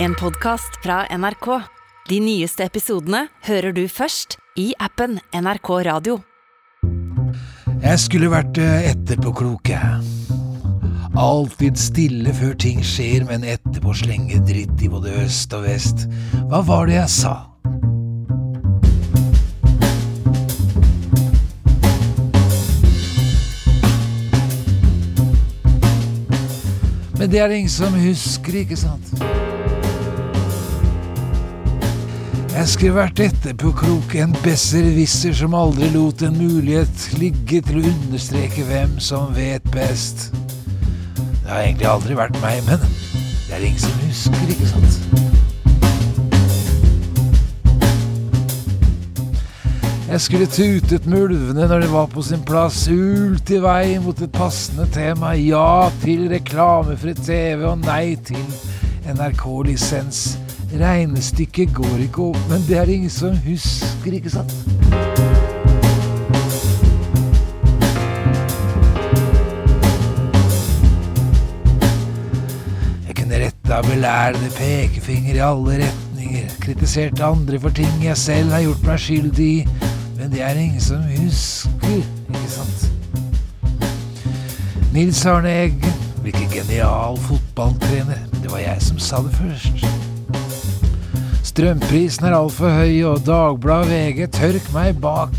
En podkast fra NRK. De nyeste episodene hører du først i appen NRK Radio. Jeg skulle vært eh, etterpåklok, jeg. Alltid stille før ting skjer, men etterpå slenge dritt i både øst og vest. Hva var det jeg sa? Men det er det ingen som husker, ikke sant? Jeg skulle vært etterpåklok, en besserwisser som aldri lot en mulighet ligge til å understreke hvem som vet best. Det har egentlig aldri vært meg, men det er ingen som husker, ikke sant? Jeg skulle tutet med ulvene når de var på sin plass, ult i vei mot et passende tema, ja til reklamefri TV og nei til NRK-lisens. Regnestykket går ikke opp, men det er ingen som husker, ikke sant? Jeg kunne retta belærende pekefinger i alle retninger, kritisert andre for ting jeg selv har gjort meg skyldig i, men det er ingen som husker, ikke sant? Nils Arne Eggen, hvilken genial fotballtrener, det var jeg som sa det først. Strømprisen er altfor høy, og Dagbladet VG tørk meg bak.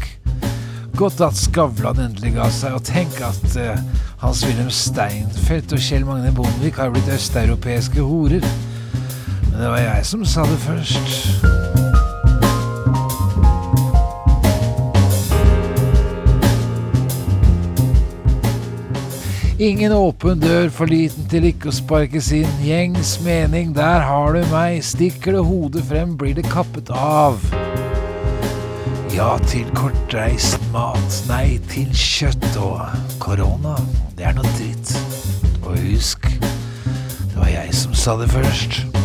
Godt at Skavlan endelig ga seg, og tenk at uh, Hans-Wilhelm Steinfeld og Kjell Magne Bondevik har blitt østeuropeiske horer. Men det var jeg som sa det først. Ingen åpen dør for liten til ikke å sparkes inn. Gjengs mening, der har du meg. Stikker det hodet frem, blir det kappet av. Ja til kortreist mat, nei til kjøtt og korona. Det er noe dritt. Og husk, det var jeg som sa det først.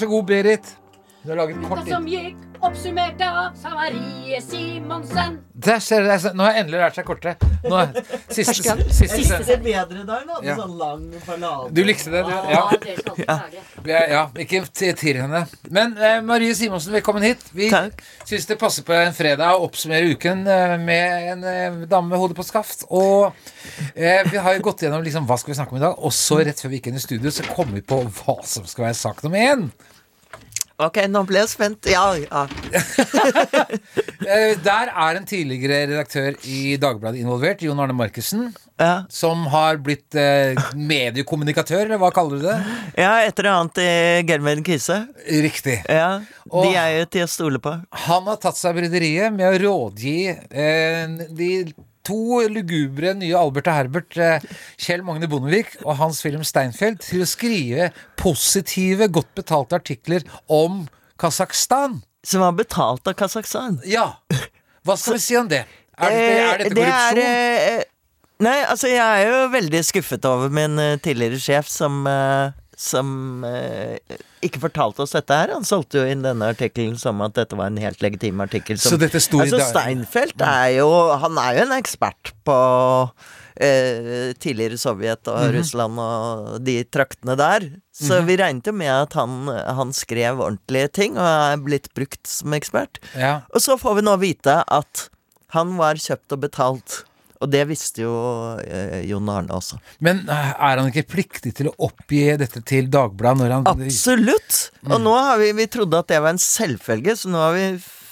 Så god, Berit. Du har laget kort som gikk, oppsummerte av Savarie Simonsen. Der ser dere, Nå har jeg endelig lært seg kortet. Nå er siste, siste, siste, Jeg likte det bedre da enn hadde Ja. sånn lang ballade. Du likte det, du? Ja. Ja, ja ikke til henne. Men eh, Marie Simonsen, velkommen hit. Vi syns det passer på en fredag å oppsummere uken eh, med en eh, dame med hodet på skaft. Og eh, vi har jo gått gjennom liksom, hva skal vi snakke om i dag. Og så rett før vi gikk inn i studio, så kom vi på hva som skal være sak nummer én. Ok, nå ble jeg spent. Ja, ja. Eh, der er en tidligere redaktør i Dagbladet involvert, Jon Arne Markussen. ja. Som har blitt eh, mediekommunikatør, eller hva kaller du det? Ja, et eller annet i Gelmen Kise. Riktig. Ja, Og- de er jo til å stole på. Han har tatt seg bryderiet med å rådgi eh, de to lugubre nye Albert og Herbert, eh, Kjell Magne Bondevik og hans film Steinfeld, til å skrive positive, godt betalte artikler om Kasakhstan. Som var betalt av Kasakhstan. Ja. Hva skal vi si om det? Er dette, er dette Eh, det korrupsjon? er, eh, Nei, altså jeg er jo veldig skuffet over min eh, tidligere sjef som eh, som eh, ikke fortalte oss dette her. Han solgte jo inn denne artikkelen som at dette var en helt legitim artikkel. Som, altså Steinfeld er jo Han er jo en ekspert på eh, tidligere Sovjet og Mhm. Russland og de traktene der. Så vi regnet jo med at han, han skrev ordentlige ting og er blitt brukt som ekspert. Ja. Og så får vi nå vite at han var kjøpt og betalt. Og det visste jo eh, Jon Arne også. Men eh, er han ikke pliktig til å oppgi dette til Dagbladet når han Absolutt! Og nå har vi, vi trodde at det var en selvfølge, så nå har vi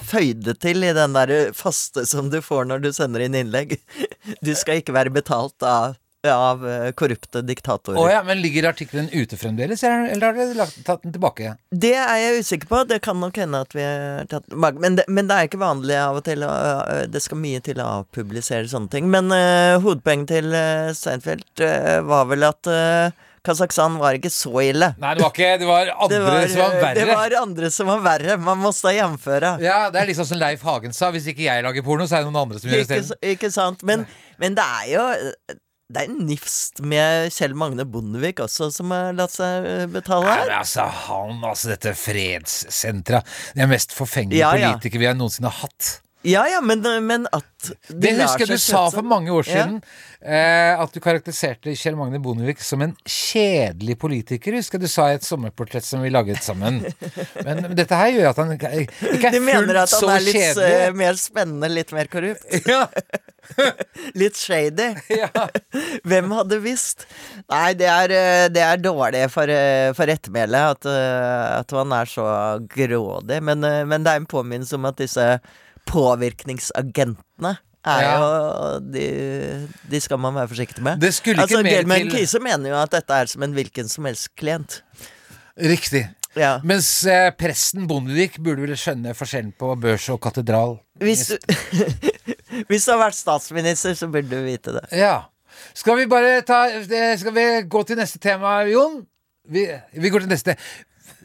føyd det til i den der faste som du får når du sender inn innlegg. Du skal ikke være betalt av av eh, korrupte diktatorer. Oh, ja, men ligger artikkelen ute fremdeles, eller har dere tatt den tilbake? Det er jeg usikker på. Det kan nok hende at vi har tatt den tilbake. Men det, men det er ikke vanlig av og til. Det skal mye til å avpublisere sånne ting. Men uh, hovedpoenget til uh, Seinfeld uh, var vel at uh, Kasakhstan var ikke så ille. Nei, det var ikke Det var andre Det var, som var eh, verre. det var andre som var verre. Man måtte jamføre. Ja, Det er liksom som Leif Hagen sa. Hvis ikke jeg lager porno, så er det noen andre som gjør det Ikke, ikke sant? Men, men det er jo Det er nifst med Kjell Magne Bondevik også, som har latt seg eh, betale her. Ja, altså, han, altså dette fredssenteret Det er mest forfengelige Ja, ja. vi har noensinne har hatt. Ja ja, men, men at de Det husker jeg du sa for mange år siden. Eh, at du karakteriserte Kjell Magne Bondevik som en kjedelig politiker. Husker jeg du sa i et sommerportrett som vi laget sammen. Men, men dette her gjør at han ikke er fullt så kjedelig. Du mener at han er litt eh, kjedelig. mer spennende, litt mer korrupt. Ja, Litt shady. ja. Hvem hadde visst? Nei, det er, eh, det er dårlig for, eh, for ettermælet at, eh, at man er så grådig. Men, eh, men det er en påminnelse om at disse påvirkningsagentene er Ja. jo de, de skal man være forsiktig med. Det skulle ikke altså, mer Gelman til Kise mener jo at dette er som en hvilken som helst klient. Riktig. Ja. Mens eh, presten Bondevik burde vel skjønne forskjellen på børs og katedral. Hvis du, hvis du har vært statsminister, så burde du vite det. Ja. Skal vi bare ta eh, Skal vi gå til neste tema, Jon? Vi, vi går til neste.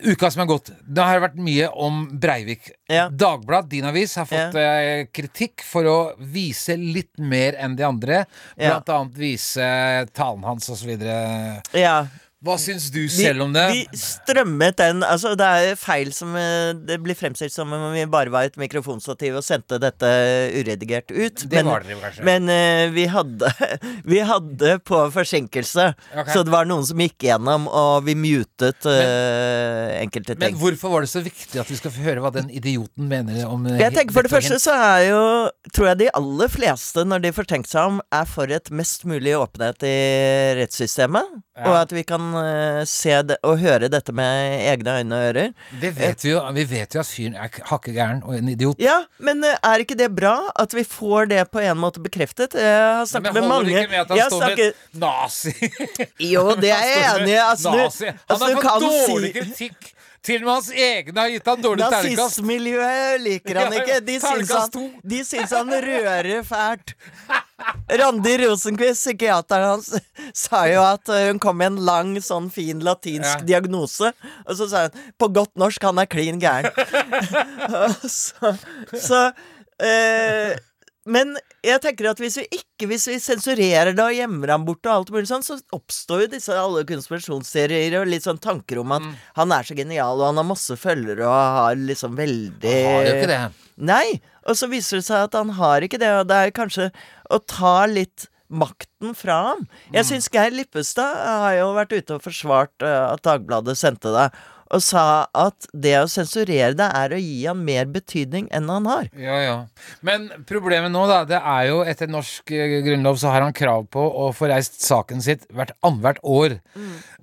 Uka som er gått. Det har vært mye om Breivik. Ja. Dagblad, din avis, har fått eh, kritikk for å vise litt mer enn de andre. Ja. Blant annet vise talen hans osv. Ja. Hva syns du selv om det? vi strømmet den Altså, det er feil som eh, Det blir fremstilt som om vi bare var et mikrofonstativ og sendte dette uredigert ut. Det var dere kanskje. Men uh, vi hadde Vi hadde på forsinkelse. okay. Så det var noen som gikk gjennom, og vi mutet eh, enkelte Men hvorfor var det så viktig at vi skal få høre hva den idioten mener om Jeg tenker For det første så er jo Tror jeg de aller fleste, når de får tenkt seg om, er for et mest mulig åpenhet i rettssystemet. Ja. Og at vi kan eh, se det, og høre dette med egne øyne og ører. Det vet vi jo. Vi vet jo at fyren er hakke gæren og en idiot. Ja, men uh, er ikke det bra at vi får det på en måte bekreftet? Jeg har snakket Men med mange ikke med at han Jeg står med nazi Jo, det er jeg enig i. Altså, Nazi. Han altså, har fått dårlig si kritikk. Til og med hans egne har gitt han dårlig terningkast. Nazistmiljøet liker han ikke. De syns han, de syns han rører fælt. Randi Rosenquist, psykiateren hans, sa jo at eh, hun kom med en lang, sånn fin latinsk Ja. diagnose. Og så sa hun på godt norsk han er klin gæren. Så så eh, men jeg tenker at hvis vi ikke Hvis vi sensurerer det og gjemmer ham bort, og alt mulig sånn, så oppstår jo disse alle konspirasjonsserier og litt sånn tanker om at Mm. han er så genial, og han har masse følgere og har liksom veldig Han har jo ikke det. Nei, og så viser det seg at han har ikke det, og det er kanskje å ta litt makten fra ham. Mm. Jeg syns Geir Lippestad har jo vært ute og forsvart eh, at Dagbladet sendte det, og sa at det å sensurere det er å gi ham mer betydning enn han har. Ja, ja. Men problemet nå, da, det er jo etter norsk eh, grunnlov så har han krav på å få reist saken sitt hvert annethvert år.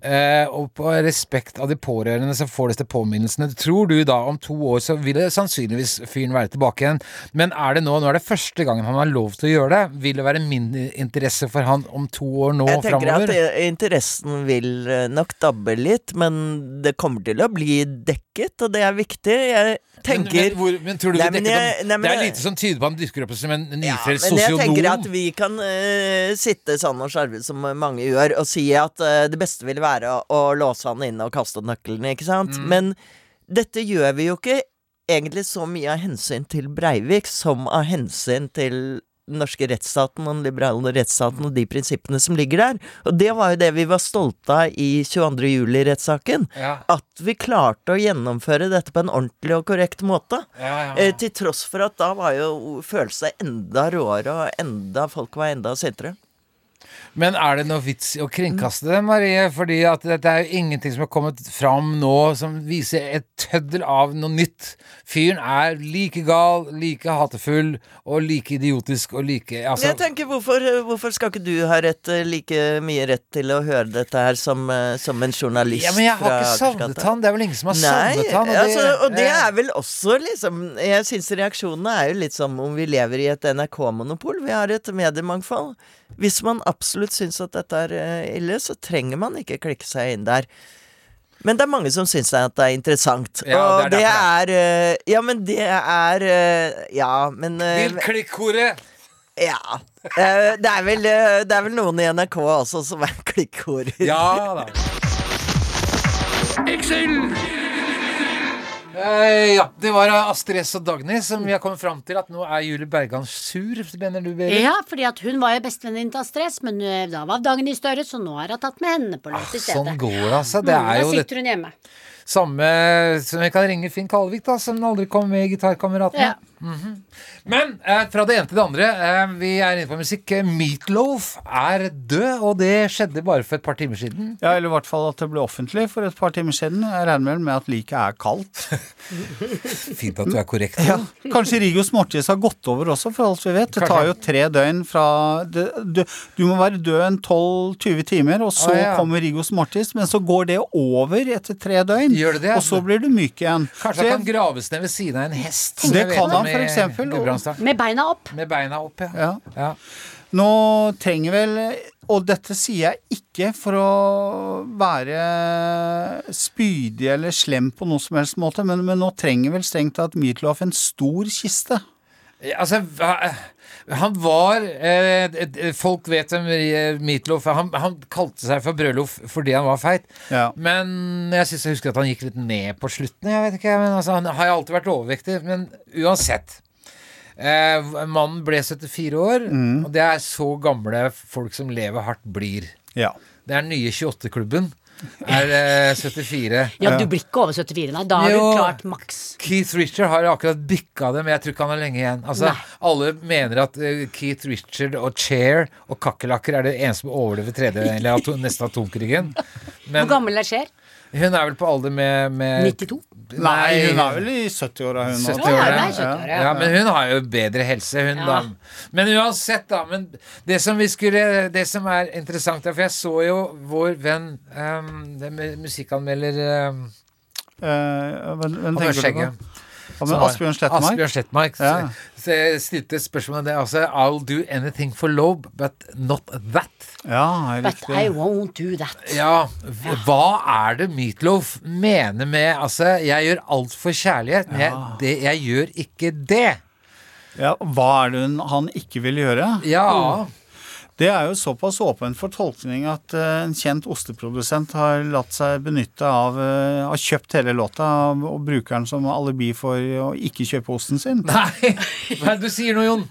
Eh, og på respekt av de pårørende så får disse påminnelsene. Tror du da om to år så vil det sannsynligvis fyren være tilbake igjen? Men er det nå Nå er det første gangen han har lov til å gjøre det. Vil det være mindre interesse for han om to år nå Jeg tenker framover? at interessen vil eh, nok dabbe litt, men det kommer til å bli dekket, og det er viktig. Jeg tenker men, hvor, men tror du Nei, det, men dekker jeg- nei, men det er lite som tyder på at han dukker opp som en Ja, nyfrelst men jeg tenker at vi kan uh, sitte sånn og skjerve som mange gjør, og si at uh, det beste ville være å, å låse han inne og kaste nøklene, ikke sant? Mm. Men dette gjør vi jo ikke egentlig så mye av hensyn til Breivik som av hensyn til den norske rettsstaten og den liberale rettsstaten og de prinsippene som ligger der. Og det var jo det vi var stolte av i 22. juli-rettssaken. Ja, At vi klarte å gjennomføre dette på en ordentlig og korrekt måte. ja, ja. Eh, til tross for at da var jo følelsene enda råere, og enda folk var enda sintere. Men er det noe vits i å kringkaste det, Marie? Fordi at dette er jo ingenting som har kommet fram nå som viser et tøddel av noe nytt. Fyren er like gal, like hatefull og like idiotisk og like altså, jeg tenker, hvorfor, hvorfor skal ikke du ha rett, eh, like mye rett til å høre dette her som, eh, som en journalist Ja, men jeg har ikke savnet han. Det er vel ingen som har savnet han. altså, og det eh, er vel også liksom Jeg syns reaksjonene er jo litt som om vi lever i et NRK-monopol. Vi har et mediemangfold. Hvis man absolutt syns at dette er eh, ille, så trenger man ikke klikke seg inn der. Men det er mange som syns at det er interessant. Ja, og det det er er, eh, Ja, men det er eh, Ja, men Vil klikkhore! Ja. Eh, det, er vel, det er vel noen i NRK også som er klikkhorer. Ja da. Eh, ja, det var Astrid S og Dagny som vi har kommet fram til at nå er Julie Bergan sur, mener du, Berit? Ja, fordi at hun var jo bestevenninnen til Astrid S, men eh, da var Dagny større, så nå har hun tatt med henne på låt i stedet. Sånn går det, altså. Det Mm, er jo Nå sitter hun hjemme. Samme som vi kan ringe Finn Kalvik, da, som aldri kom med i Gitarkameratene. Ja. Men eh, fra det ene til det andre. Eh, vi er inne på musikk. Eh, Meatloaf er død, og det skjedde bare for et par timer siden. Ja, eller i hvert fall at det ble offentlig for et par timer siden. Jeg regner vel med at liket er kaldt. Fint at du er korrekt. Ja. Kanskje Rigos Mortis har gått over også, for alt vi vet. Det tar jo tre døgn fra det, du, du må være død en 12-20 timer, og så ah, ja. kommer Rigos Mortis, men så går det over etter tre døgn. Gjør det det? Og så blir du myk igjen. Kanskje han jeg- kan graves ned ved siden av en hest. Det kan han, f.eks. for eksempel. Med beina opp. Med beina opp, ja. ja. ja. Nå trenger vel Og dette sier jeg ikke for å være spydig eller slem på noe som helst måte, men, men nå trenger vel strengt tatt Meatloaf en stor kiste. Altså, hva- han var eh, Folk vet hvem eh, Meatloaf er. Han, han kalte seg for Brødloff fordi han var feit. Ja. Men jeg syns jeg husker at han gikk litt ned på slutten. Jeg vet ikke, men altså, Han har jo alltid vært overvektig. Men uansett. Eh, mannen ble 74 år, Mm. og det er så gamle folk som lever hardt, blir. Ja. Det er den nye 28-klubben. Er eh, 74. Ja, du blir ikke over 74, nei. Da har Jo. du klart maks. Keith Richard har akkurat bikka det, men jeg tror ikke han har lenge igjen. Altså, Nei. alle mener at eh, Keith Richard og Chair og kakerlakker er det eneste som overlever tredje eller ato neste atomkrigen. Men Hvor gammel er Cher? Hun er vel på alder med, med 92? Nei, hun er vel i 70-åra, hun. 70. Ja, nei, 70 ja. Ja, men hun har jo bedre helse, hun Ja. da. Men uansett, da. Men det som vi skulle Det som er interessant, er for jeg så jo vår venn um, det med musikkanmelder um, Eh, men, men Han med tenker du skjegget. På? Ja, Asbjørn Slettemark? Asbjørn Slettemark Ja. stilte spørsmål om det. også. I'll do anything for love, but not that. Ja, But. I won't do that. Ja, hva er det Meatloaf mener med Altså, jeg gjør alt for kjærlighet, men jeg, det, jeg gjør ikke det. Ja, hva er det hun- han ikke vil gjøre? Ja. Det er jo såpass åpent for tolkning at eh, en kjent osteprodusent har latt seg benytte av eh, Har kjøpt hele låta og bruker den som alibi for å ikke kjøpe osten sin. Nei, hva er det du sier nå, Jon?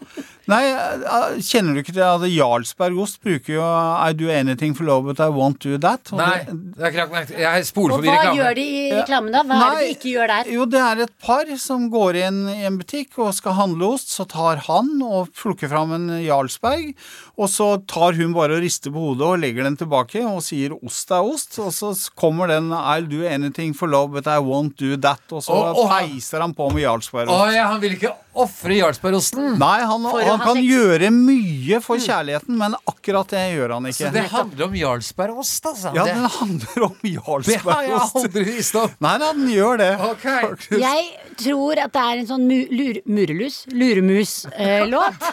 Nei, eh, kjenner du ikke til at Jarlsberg ost bruker jo I do anything for love, but I won't do that. Og Nei, det- det er til. Jeg spoler Og forbi hva gjør de i reklamen, da? Hva er det de ikke gjør der? Jo, det er et par som går inn i en butikk og skal handle ost. Så tar han og plukker fram en Jarlsberg, og så tar hun bare og rister på hodet og legger den tilbake og sier ost er ost. Og så kommer den I'll do anything for love, but I won't do that. Og så peiser han på med Jarlsbergost. Oh, ja, han vil ikke ofre Jarlsbergosten. Nei, han, han kan sex. gjøre mye for kjærligheten, men akkurat det gjør han ikke. Så det handler om Jarlsbergost, altså. Ja, det, den handler om det har jeg aldri visst om. Nei, nei, den gjør det. Okay. Jeg tror at det er en sånn mu lur murelus, luremus-låt.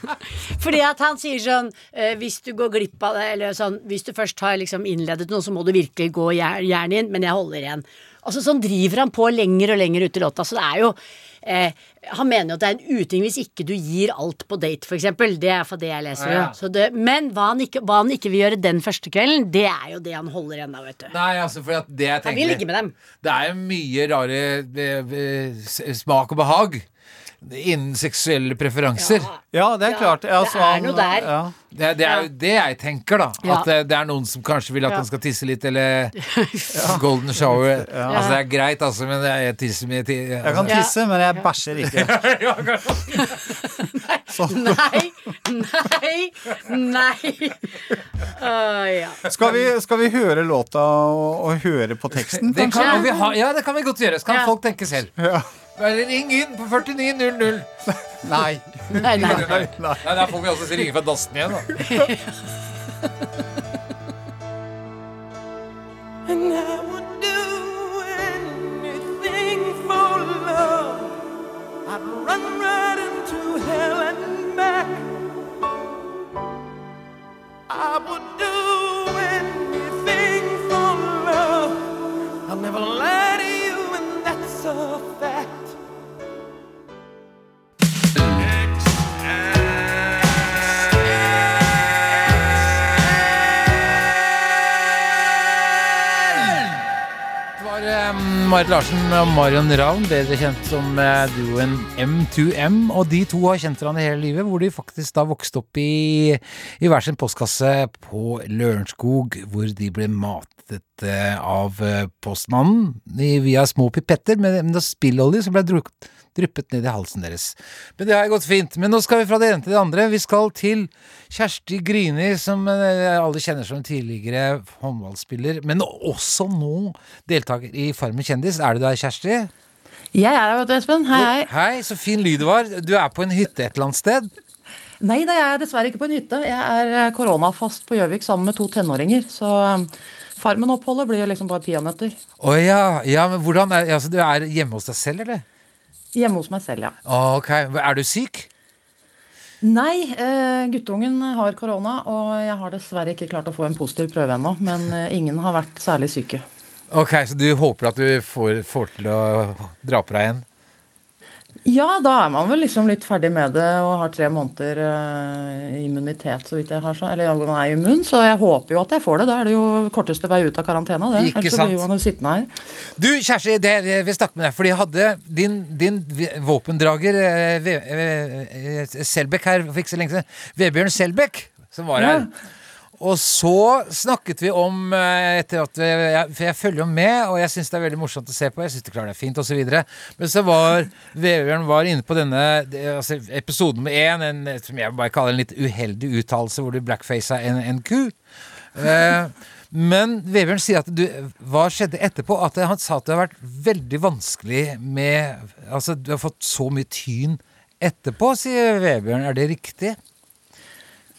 Fordi at han sier sånn eh, Hvis du går glipp av det, eller sånn Hvis du først har liksom innledet noe, så må du virkelig gå jern, jern inn, men jeg holder igjen. Altså Sånn driver han på lenger og lenger ut i låta. Så det er jo eh, Han mener jo at det er en uting hvis ikke du gir alt på date, f.eks. Det er for det jeg leser. Ja, ja. det, men hva han, ikke, hva han ikke vil gjøre den første kvelden, det er jo det han holder igjen da, vet du. Nei, altså, for det jeg Han vil tenker ligge med dem. Det er jo mye rare eh, eh, smak og behag innen seksuelle preferanser. Ja, det er Ja, klart. Ja, det er han- noe der. Ja. Det, det er jo det jeg tenker, da. Ja. At det, det er noen som kanskje vil at Ja. skal tisse litt, eller golden shower. Altså, det er greit, altså, men jeg tisser mye altså. Jeg kan tisse, men jeg bæsjer ikke. Nei, nei, nei. Uh, ja. Skal vi, skal vi høre låta og, og høre på teksten, Det kan, vi ha, ja, det kan vi godt gjøre. Så kan Ja. folk tenke selv. Ja. Eller ring inn på 4900. Nei. Nei, nei. Nei, nei. Nei, Der får vi også ringe fra dassen igjen, da. And I would do anything for love. I'd run right into hell and back. I would do Marit Larsen og Marion Ravn, bedre kjent som eh, duoen M2M. Og de to har kjent hverandre hele livet, hvor de faktisk da vokste opp i, i hver sin postkasse på Lørenskog, hvor de ble matet eh, av eh, postmannen via små pipetter med, spillolje som ble drukket dryppet ned i halsen deres. Men det har gått fint. Men nå skal vi fra det ene til det andre. Vi skal til Kjersti Grini, som eh, alle kjenner som en tidligere håndballspiller, men også nå deltaker i Farmen kjendis. Er du der, Kjersti? Jeg er her, vet du, Espen. Hei, hei. Så fin lyd det var. Du er på en hytte et eller annet sted. Nei, da er dessverre ikke på en hytte. Jeg er koronafast på Gjøvik sammen med to tenåringer. Så Farmen-oppholdet blir jo liksom bare peanøtter. Å ja, ja, men hvordan er altså, Du er hjemme hos deg selv, eller? Hjemme hos meg selv, ja. Ok, Er du syk? Nei, eh, guttungen har korona, og jeg har dessverre ikke klart å få en positiv prøve ennå. Men eh, ingen har vært særlig syke. Ok, Så du håper at du får, får til å dra på deg igjen? Ja, da er man vel liksom litt ferdig med det og har tre måneder uh, immunitet, så vidt jeg har sånn. Eller man er immun, så jeg håper jo at jeg får det. Da er det jo korteste vei ut av karantena, det. Ikke Ellers sant. blir man jo sittende her. Du, Kjersti, det, jeg vil snakke med deg, fordi jeg hadde din, din våpendrager eh, eh, eh, Selbekk her for ikke så lenge siden. Vebjørn Selbekk, som var her. Og så snakket vi om eh, etter at jeg, For jeg følger jo med, og jeg syns det er veldig morsomt å se på. Jeg syns du klarer deg fint, osv. Men så var Vebjørn var inne på denne altså episode nummer én, en, som jeg bare kaller en litt uheldig uttalelse, hvor du blackfaca en, en ku. Eh, men Vebjørn sier at du, hva skjedde etterpå? At han sa at det har vært veldig vanskelig med Altså, du har fått så mye tyn etterpå, sier Vebjørn. Er det riktig?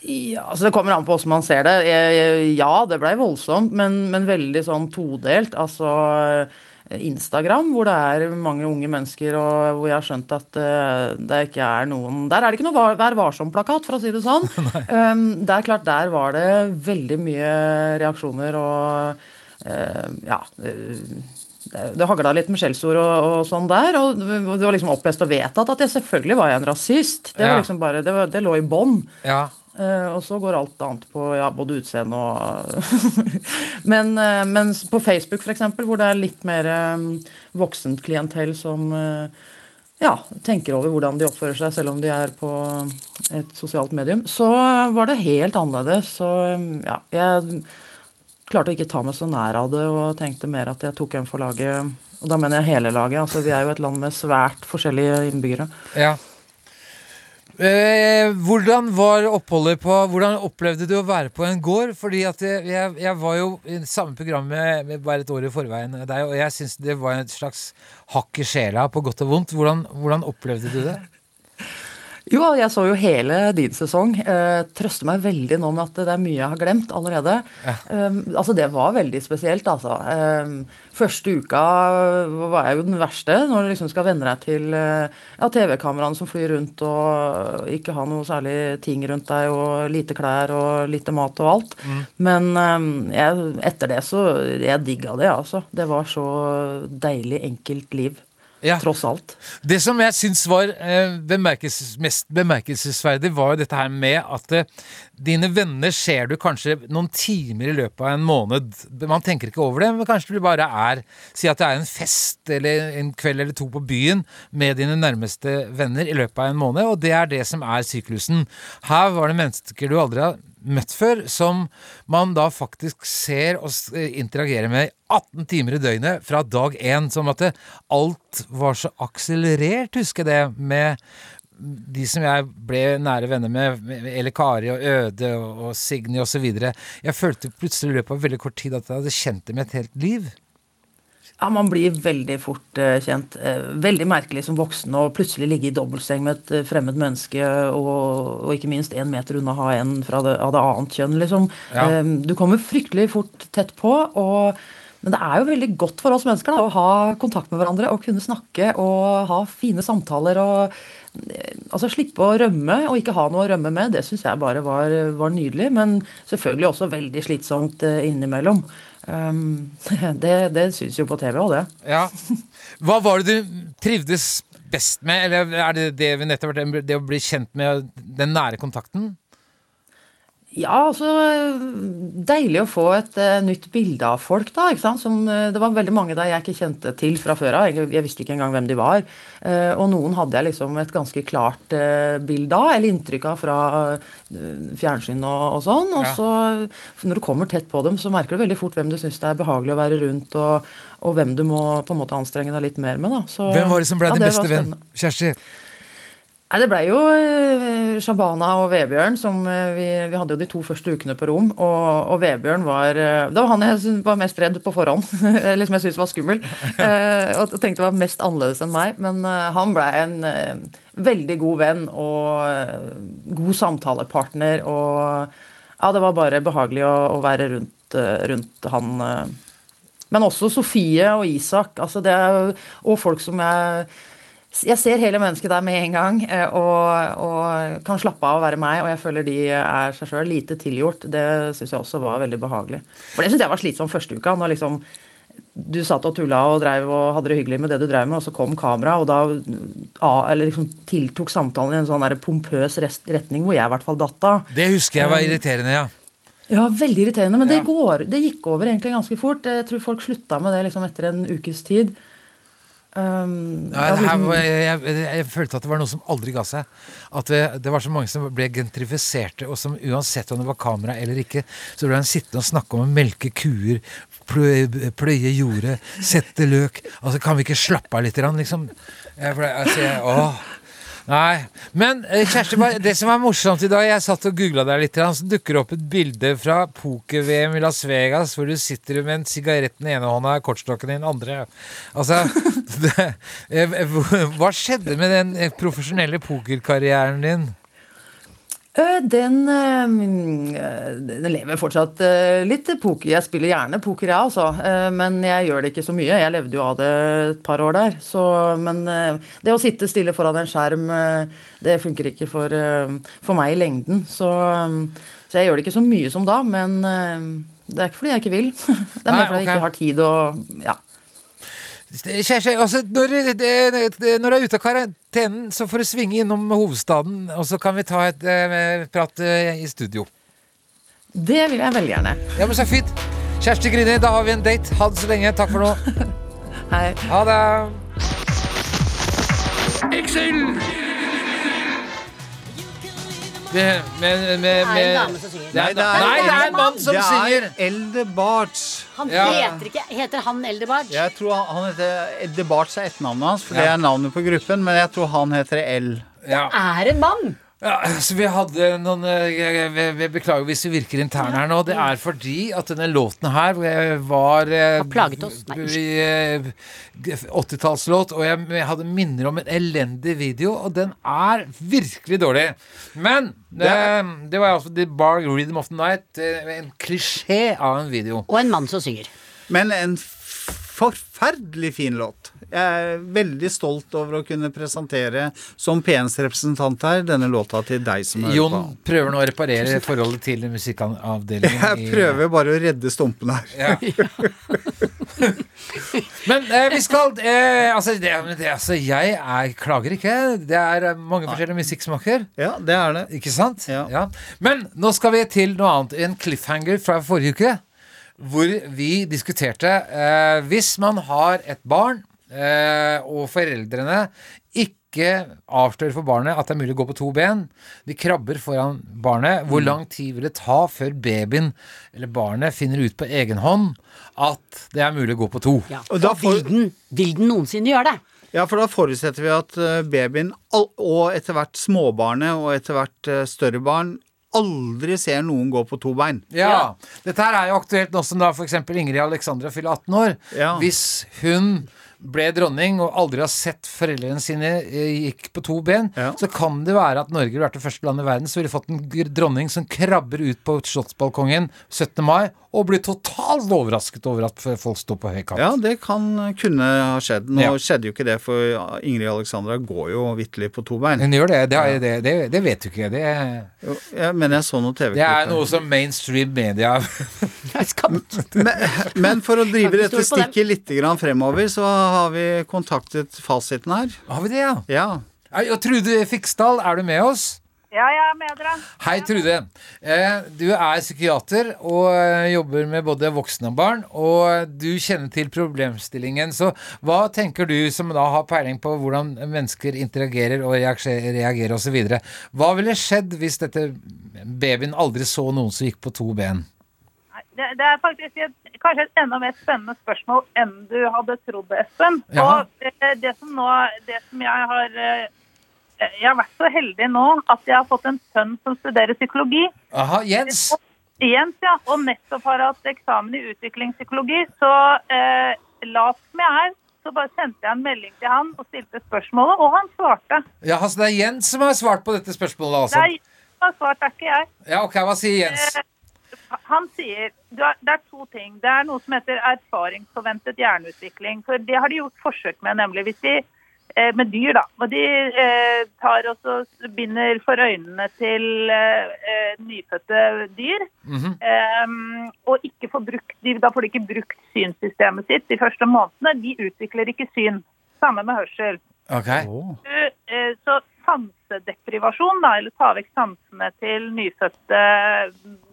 Ja, altså Det kommer an på hvordan man ser det. Ja, det blei voldsomt, men, men veldig sånn todelt. Altså eh, Instagram, hvor det er mange unge mennesker, og hvor jeg har skjønt at eh, det ikke er noen Der er det ikke noe var- Vær varsom-plakat, for å si det sånn. um, det er klart, der var det veldig mye reaksjoner og eh, Ja. det, det hagla litt med skjellsord og, og sånn der. Og det var liksom opplest og vedtatt at jeg selvfølgelig var jeg en rasist. Det, var liksom bare, det, var, det lå i bånn. Ja. Eh, og så går alt annet på ja, både utseende og Men eh, mens på Facebook, f.eks., hvor det er litt mer eh, voksent klientell som ja, tenker over hvordan de oppfører seg, selv om de er på et sosialt medium, så var det helt annerledes. Så ja, jeg klarte å ikke ta meg så nær av det, og tenkte mer at jeg tok en for laget. Og da mener jeg hele laget. altså Vi er jo et land med svært forskjellige innbyggere. Ja. Eh, hvordan var oppholdet på Hvordan opplevde du å være på en gård? Fordi at jeg, jeg, var jo i samme programmet bare et år i forveien deg, og jeg syns det var et slags hakk i sjela, på godt og vondt. Hvordan, hvordan opplevde du det? Jo, jeg så jo hele din sesong. Eh, trøster meg veldig nå med at det er mye jeg har glemt allerede. Um, altså, det var veldig spesielt, altså. Um, første uka var jeg jo den verste, når du liksom skal venne deg til eh, ja, TV-kameraene som flyr rundt og ikke ha noe særlig ting rundt deg, og lite klær og lite mat og alt. Men um, jeg, etter det så Jeg digga det, altså. Det var så deilig enkelt liv. Ja. Tross alt. Det som jeg syns var eh, bemerkelses, mest bemerkelsesverdig, var jo dette her med at eh, dine venner ser du kanskje noen timer i løpet av en måned. Man tenker ikke over det, men kanskje du bare er Si at det er en fest eller en kveld eller to på byen med dine nærmeste venner i løpet av en måned, og det er det som er syklusen. Her var det mennesker du aldri har møtt før, som man da faktisk ser og s- interagerer med 18 timer i døgnet fra dag én. Som at det, alt var så akselerert, husker jeg det, med de som jeg ble nære venner med, med Kari og Øde og, og Signy osv. Jeg følte plutselig i løpet av veldig kort tid at jeg hadde kjent dem et helt liv. Ja, Man blir veldig fort eh, kjent. Eh, veldig merkelig som voksen å plutselig ligge i dobbeltseng med et eh, fremmed menneske, og, og ikke minst én meter unna ha en fra det, av det annet kjønn, liksom. Ja. Du kommer fryktelig fort tett på, og men det er jo veldig godt for oss mennesker da, å ha kontakt med hverandre og kunne snakke og ha fine samtaler og altså slippe å rømme og ikke ha noe å rømme med. Det syns jeg bare var, var nydelig, men selvfølgelig også veldig slitsomt innimellom. Um, det det syns jo på TV òg, det. Ja. Hva var det du trivdes best med, eller er det det vi nettopp har vært det å bli kjent med den nære kontakten? Ja, altså Deilig å få et uh, nytt bilde av folk, da. ikke sant? Som, uh, det var veldig mange der jeg ikke kjente til fra før av. Jeg, jeg visste ikke engang hvem de var. Uh, og noen hadde jeg liksom et ganske klart bilde av, eller inntrykk av fra fjernsyn og, og sånn. Og Ja. så, når du kommer tett på dem, så merker du veldig fort hvem du syns det er behagelig å være rundt, og, og hvem du må på en måte anstrenge deg litt mer med. da. Så, Hvem var det som ble ja, din beste venn? Kjersti? Nei, Det blei jo eh, Shabana og Vebjørn som eh, vi, vi hadde jo de to første ukene på rom. Og, og Vebjørn var eh, Det var han jeg var mest redd på forhånd. Eller som jeg syntes var skummel. Og tenkte var mest annerledes enn meg. Men han blei en veldig god venn og god samtalepartner. Og ja, det var bare behagelig å, å være rundt, rundt han. Men også Sofie og Isak. Altså det og folk som jeg jeg ser hele mennesket der med en gang eh, og, og kan slappe av og være meg. Og jeg føler de er seg sjøl lite tilgjort. Det syns jeg også var veldig behagelig. For det syns jeg var slitsomt første uka. Når liksom du satt og tulla og drev og hadde det hyggelig med det du drev med, og så kom kamera, og da eller liksom tiltok samtalen i en sånn der pompøs retning hvor jeg i hvert fall datt av. Det husker jeg var irriterende, ja. Ja, veldig irriterende. Men det, går, det gikk over egentlig ganske fort. Jeg tror folk slutta med det liksom etter en ukes tid. Um, Ja, her liksom- jeg, jeg, jeg følte at det var noe som aldri ga seg. At det, det var så mange som ble gentrifiserte, og som uansett om det var kamera eller ikke, så ble han sittende og snakke om å melke kuer, pløye, pløye jordet, sette løk. Altså, kan vi ikke slappe av litt, liksom? Jeg altså, jeg, åh. Nei. Men eh, Kjersti, det som er morsomt i dag, jeg satt og googla deg litt, så dukker det opp et bilde fra poker-VM i Las Vegas, hvor du sitter med en sigarett i ene hånda og kortstokken i den andre. Altså, det, eh, hva skjedde med den eh, profesjonelle pokerkarrieren din? Øh, Den, øh, den lever fortsatt øh, litt poker. Jeg spiller gjerne poker, jeg altså. Men jeg gjør det ikke så mye. Jeg levde jo av det et par år der. Så, men det å sitte stille foran en skjerm, det funker ikke for, for meg i lengden. Så, så jeg gjør det ikke så mye som da. Men det er ikke fordi jeg ikke vil. Det er mer fordi jeg ikke har tid og ja. Kjersti, altså, når, når du er ute av karantenen, så får du svinge innom hovedstaden, og så kan vi ta et eh, prat eh, i studio. Det vil jeg veldig gjerne. Ja, men så fint. Kjersti Grini, da har vi en date. Ha det så lenge. Takk for nå. Hei. Ha det. Med, med, med, Det er en dame som synger. det er, nei, det er en mann som det synger. er Elde Barts. Han Ja. heter ikke Heter han Eldebard? Jeg tror han, han heter Elde Barts er etternavnet hans, for det er navnet på gruppen. Men jeg tror han heter L. Ja. Er en mann! Ja, så vi hadde noen eh, jeg, jeg Beklager hvis vi virker interne her nå. Det er fordi at denne låten her eh, var eh, Har plaget oss. Nei, eh, 80-tallslåt, og jeg, hadde minner om en elendig video, og den er virkelig dårlig. Men eh, det var altså The Bar Rhythm of the Night, eh, en klisjé av en video. Og en mann som synger. Men en forferdelig fin låt. Jeg er veldig stolt over å kunne presentere som PNs representant her denne låta til deg som hører Jon på. prøver nå å reparere forholdet til musikkavdelingen. Jeg prøver bare å redde stumpen her. Ja. Men eh, vi skal eh, altså, det, det, altså, jeg er, klager ikke. Det er eh, mange forskjellige musikksmaker. Ja, det er det. Ikke sant? Ja. Men nå skal vi til noe annet. En cliffhanger fra forrige uke. Hvor vi diskuterte eh, Hvis man har et barn, og foreldrene ikke avslører for barnet at det er mulig å gå på to ben, de krabber foran barnet, hvor lang tid vil det ta før babyen eller barnet finner ut på egen hånd at det er mulig å gå på to? Ja. Og da får- vil, den, vil den noensinne gjøre det? Ja, for da forutsetter vi at eh, babyen, og etter hvert småbarnet og etter hvert eh, større barn, aldri ser noen gå på to bein. Ja. Dette her er jo aktuelt nå som da f.eks. Ingrid Alexandra fyller 18 år. Ja. Hvis hun ble dronning og aldri har sett foreldrene sine eh, gikk på to ben, Ja. så kan det være at Norge ville vært det første landet i verden som ville fått en dronning som krabber ut på slottsbalkongen 17. mai og blir totalt overrasket over at folk står på høy kant. Ja, det kan kunne ha skjedd. Nå Ja. skjedde jo ikke det, for Ingrid Alexandra går jo vitterlig på to bein. Hun gjør det. Det, er- det, det, det vet du ikke. Det, Jo, ja, men jeg så noen det er noe som mainstream media Men, men for å drive dette stikket litt grann fremover, så har vi kontaktet fasiten her. Har vi det, ja? Ja. Ja, Og Trude Fiksdal, er du med oss? Ja, jeg er med dere. Hei, Trude. Eh, du er psykiater og eh, jobber med både voksne og barn, og du kjenner til problemstillingen. Så hva tenker du, som da har peiling på hvordan mennesker interagerer og reagerer, reagerer osv., hva ville skjedd hvis dette babyen aldri så noen som gikk på to ben? Det, det er faktisk et, kanskje et enda mer spennende spørsmål enn du hadde trodd, Espen. Ja. Og det, det som nå, det som jeg har eh, Jeg har vært så heldig nå at jeg har fått en sønn som studerer psykologi. Aha, Jens. Jens, ja. Og nettopp har hatt eksamen i utviklingspsykologi. Så eh, lat som jeg er, så bare sendte jeg en melding til han og stilte spørsmålet, og han svarte. Ja, altså det er Jens som har svart på dette spørsmålet, altså? Nei, han har svart, det er ikke jeg. Ja, ok, hva sier Jens? Han sier er, det er to ting. Det er noe som heter erfaringsforventet hjerneutvikling. For det har de gjort forsøk med, nemlig hvis de eh, med dyr, da. Og de eh, tar også binder for øynene til eh, nyfødte dyr. Mhm. eh, og ikke får brukt, de, da får de ikke brukt synssystemet sitt de første månedene. De utvikler ikke syn. Samme med hørsel. Ok. Du, eh, så sansedeprivasjon, da, eller ta vekk sansene til nyfødte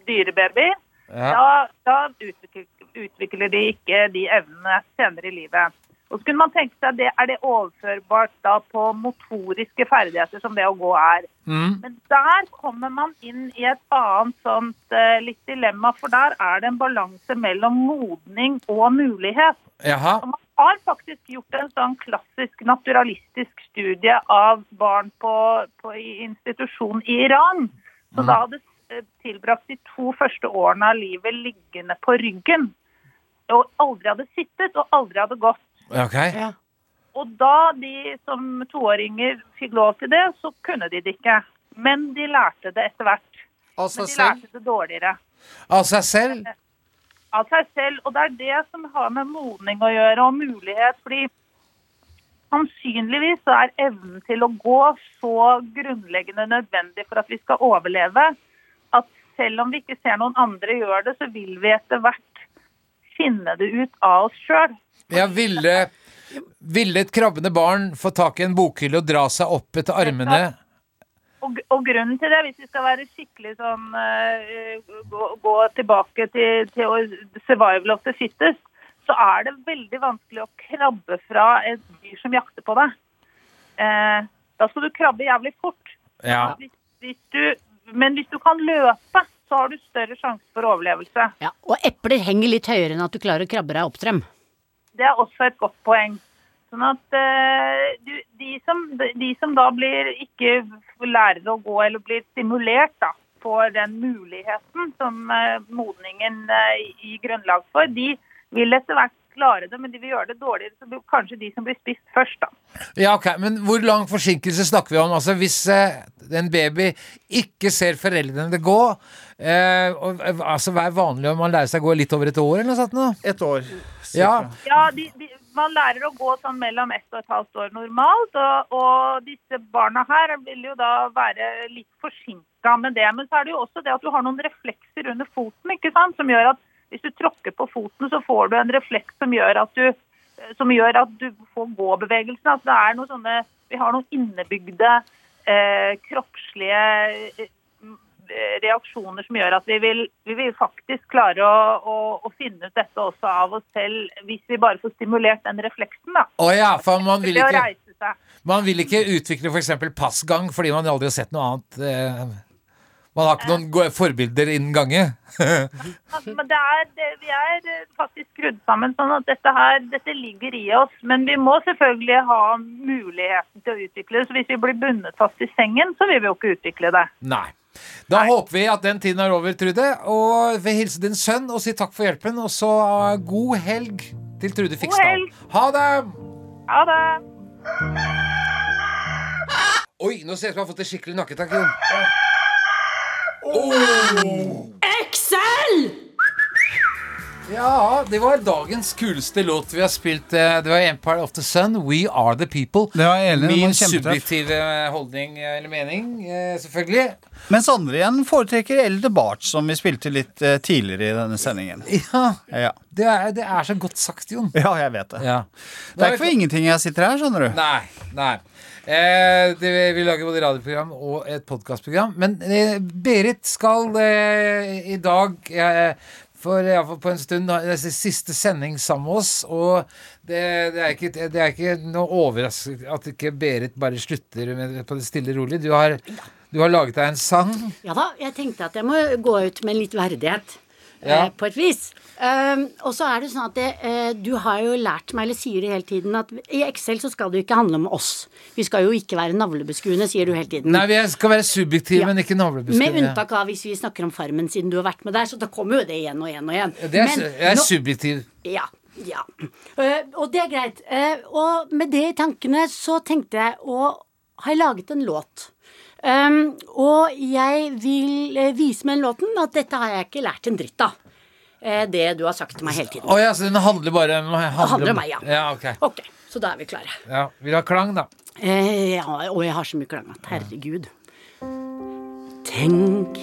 dyrebabyer, Ja. da, da utvikler, utvikler de ikke de evnene senere i livet. Og så kunne man tenke seg, det, Er det overførbart da på motoriske ferdigheter som det å gå er? Mm. Men der kommer man inn i et annet sånt uh, litt dilemma, for der er det en balanse mellom modning og mulighet. Jaha. Så man har faktisk gjort en sånn klassisk naturalistisk studie av barn på, på i institusjon i Iran. Så da hadde eh, tilbrakt de to første årene av livet liggende på ryggen. Og aldri hadde sittet og aldri hadde gått. Ok. Ja. Og da de som toåringer fikk lov til det, så kunne de det ikke. Men de lærte det etter hvert. Av Men seg de selv. lærte det dårligere. Av seg selv? Av seg selv. Og det er det som har med modning å gjøre, og mulighet. fordi sannsynligvis så er evnen til å gå så grunnleggende nødvendig for at vi skal overleve, at selv om vi ikke ser noen andre gjøre det, så vil vi etter hvert finne det ut av oss sjøl. Ja, ville, ville et krabbende barn få tak i en bokhylle og dra seg opp etter armene? Og, og grunnen til det, hvis vi skal være skikkelig sånn uh, gå, gå tilbake til, til survival of the fittest, så er det veldig vanskelig å krabbe fra et dyr som jakter på deg. Uh, da skal du krabbe jævlig fort. Ja. Hvis, hvis du, men hvis du kan løpe, så har du større sjanse for overlevelse. Ja, og epler henger litt høyere enn at du klarer å krabbe deg opp til dem. Det er også et godt poeng. Sånn at eh, du, de, som, de som da blir ikke lærer å gå eller blir stimulert da, får den muligheten som eh, modningen eh, gir grunnlag for, de vil etter hvert klare det, men de vil gjøre det dårligere. Så det blir kanskje de som blir spist først, da. ja, ok. Men hvor lang forsinkelse snakker vi om? Altså Hvis eh, en baby ikke ser foreldrene gå, eh, og, eh, altså hva er vanlig om man lærer seg å gå litt over et år eller noe sånt? Nå? Et år. Ja. Ja, de, de, man lærer å gå sånn mellom ett og et halvt år normalt, og, og disse barna her vil jo da være litt forsinka med det. Men så er det jo også det at du har noen reflekser under foten, ikke sant, som gjør at hvis du tråkker på foten, så får du en refleks som gjør at du, gjør at du får gåbevegelsen. Altså det er noe sånne, vi har noen innebygde eh, kroppslige eh, reaksjoner som gjør at vi vil, vi vil faktisk klare å, å, å finne ut dette også av oss selv, hvis vi bare får stimulert den refleksen. da. Å ja, for man vil ikke, man vil ikke utvikle f.eks. passgang fordi man aldri har sett noe annet. Eh, man har ikke noen forbilder innen gange. Altså, Men det er, det, vi er eh, faktisk skrudd sammen sånn at dette her, dette ligger i oss. Men vi må selvfølgelig ha muligheten til å utvikle det. Så hvis vi blir bundet fast i sengen, så vil vi jo ikke utvikle det. Nei. Da håper vi at den tiden er over, Trude. Og vil hilse din sønn og si takk for hjelpen. Og så eh, god helg til Trude Fiksdal. Ha det! Ha det. Oi, nå ser jeg ut som jeg har fått et skikkelig nakketak, Oh. Excel! Ja, det var dagens kuleste låt vi har spilt. eh, Det var Empire of the Sun, We Are The People. Det var enig, Min subjektive holdning eh, eller mening, eh, selvfølgelig. Mens andre igjen foretrekker Elde Barth, som vi spilte litt eh, tidligere i denne sendingen. Ja, Ja. det er, det er så godt sagt, Jon. ja, jeg vet det. Ja. Det er ikke for ingenting jeg sitter her, skjønner du. Nei, nei. Eh, det, vi lager både radioprogram og et podkastprogram. Men eh, Berit skal eh, i dag eh, for i hvert på en stund det det siste sending sammen med oss. Og det, det, er, ikke, det er ikke noe overraskende at ikke Berit bare slutter med, på det stille og rolig. Du har, du har laget deg en sang. Ja da, jeg tenkte at jeg må gå ut med litt verdighet. Ja. Eh, på et vis. Um, og så er det sånn at det, uh, du har jo lært meg, eller sier det hele tiden, at i Excel så skal det jo ikke handle om oss. Vi skal jo ikke være navlebeskuende, sier du hele tiden. Nei, vi skal være subjektive, Ja. men ikke navlebeskuende. Med unntak av hvis vi snakker om Farmen, siden du har vært med der. Så da kommer jo det igjen og igjen og igjen. Det er, Men jeg er nå- subjektiv. Ja. ja. Uh, og det er greit. Uh, og med det i tankene så tenkte jeg å Har jeg laget en låt? Um, og jeg vil vise med den låten at dette har jeg ikke lært en dritt av. Eh, det du har sagt til meg hele tiden. Oh, ja, så den handler bare om handler om meg, ja. ja. Ok. Ok, så da er vi klare. Ja, Vil du ha klang, da? Eh, ja, og jeg har så mye klang at herregud. Tenk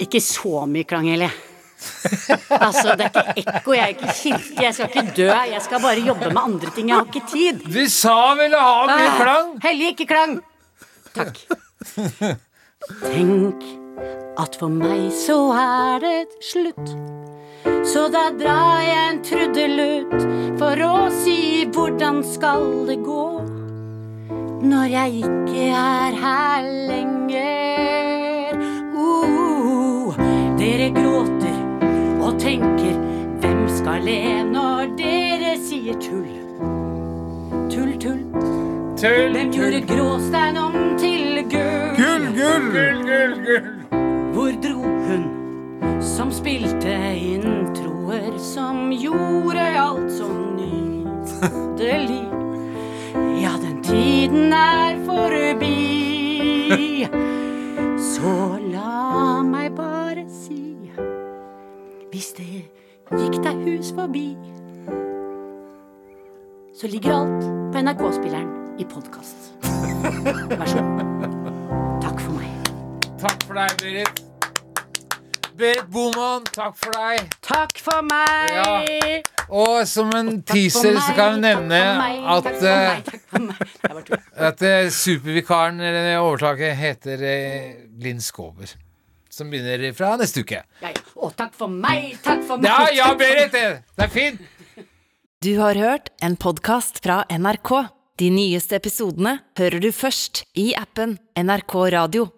Ikke så mye klang, heller. altså, det er ikke ekko, jeg er ikke kirke, jeg skal ikke dø. Jeg skal bare jobbe med andre ting. Jeg har ikke tid. Du sa ville ha mye Ah, klang? Hellig, ikke klang. Takk. Tenk at for meg så er det slutt. Så da drar jeg en trudelutt for å si hvordan skal det gå når jeg ikke er her lenger. Uh, dere gråter og tenker hvem skal le når dere sier tull? Tull, tull. Tull, Hvem gjorde gråstein om til gull? Gull, gull! Gull, gull, gull. Som spilte introer som gjorde alt så nydelig? Ja, den tiden er forbi. Så la meg bare si Hvis det gikk deg hus forbi, så ligger alt på NRK-spilleren i podkast. Vær så god. Takk for meg. Takk for deg, Berit. Berit Boman, takk for deg. Takk for meg. Ja. Og som en teaser så kan jeg nevne at, eh, tuller. at eh, supervikaren, eller overtaket, heter eh, Linn Skåber. Som begynner fra neste uke. Ja, ja. Og takk for meg, takk for meg. Ja, ja, Berit! Det, det er fint! Du har hørt en podkast fra NRK. De nyeste episodene hører du først i appen NRK Radio.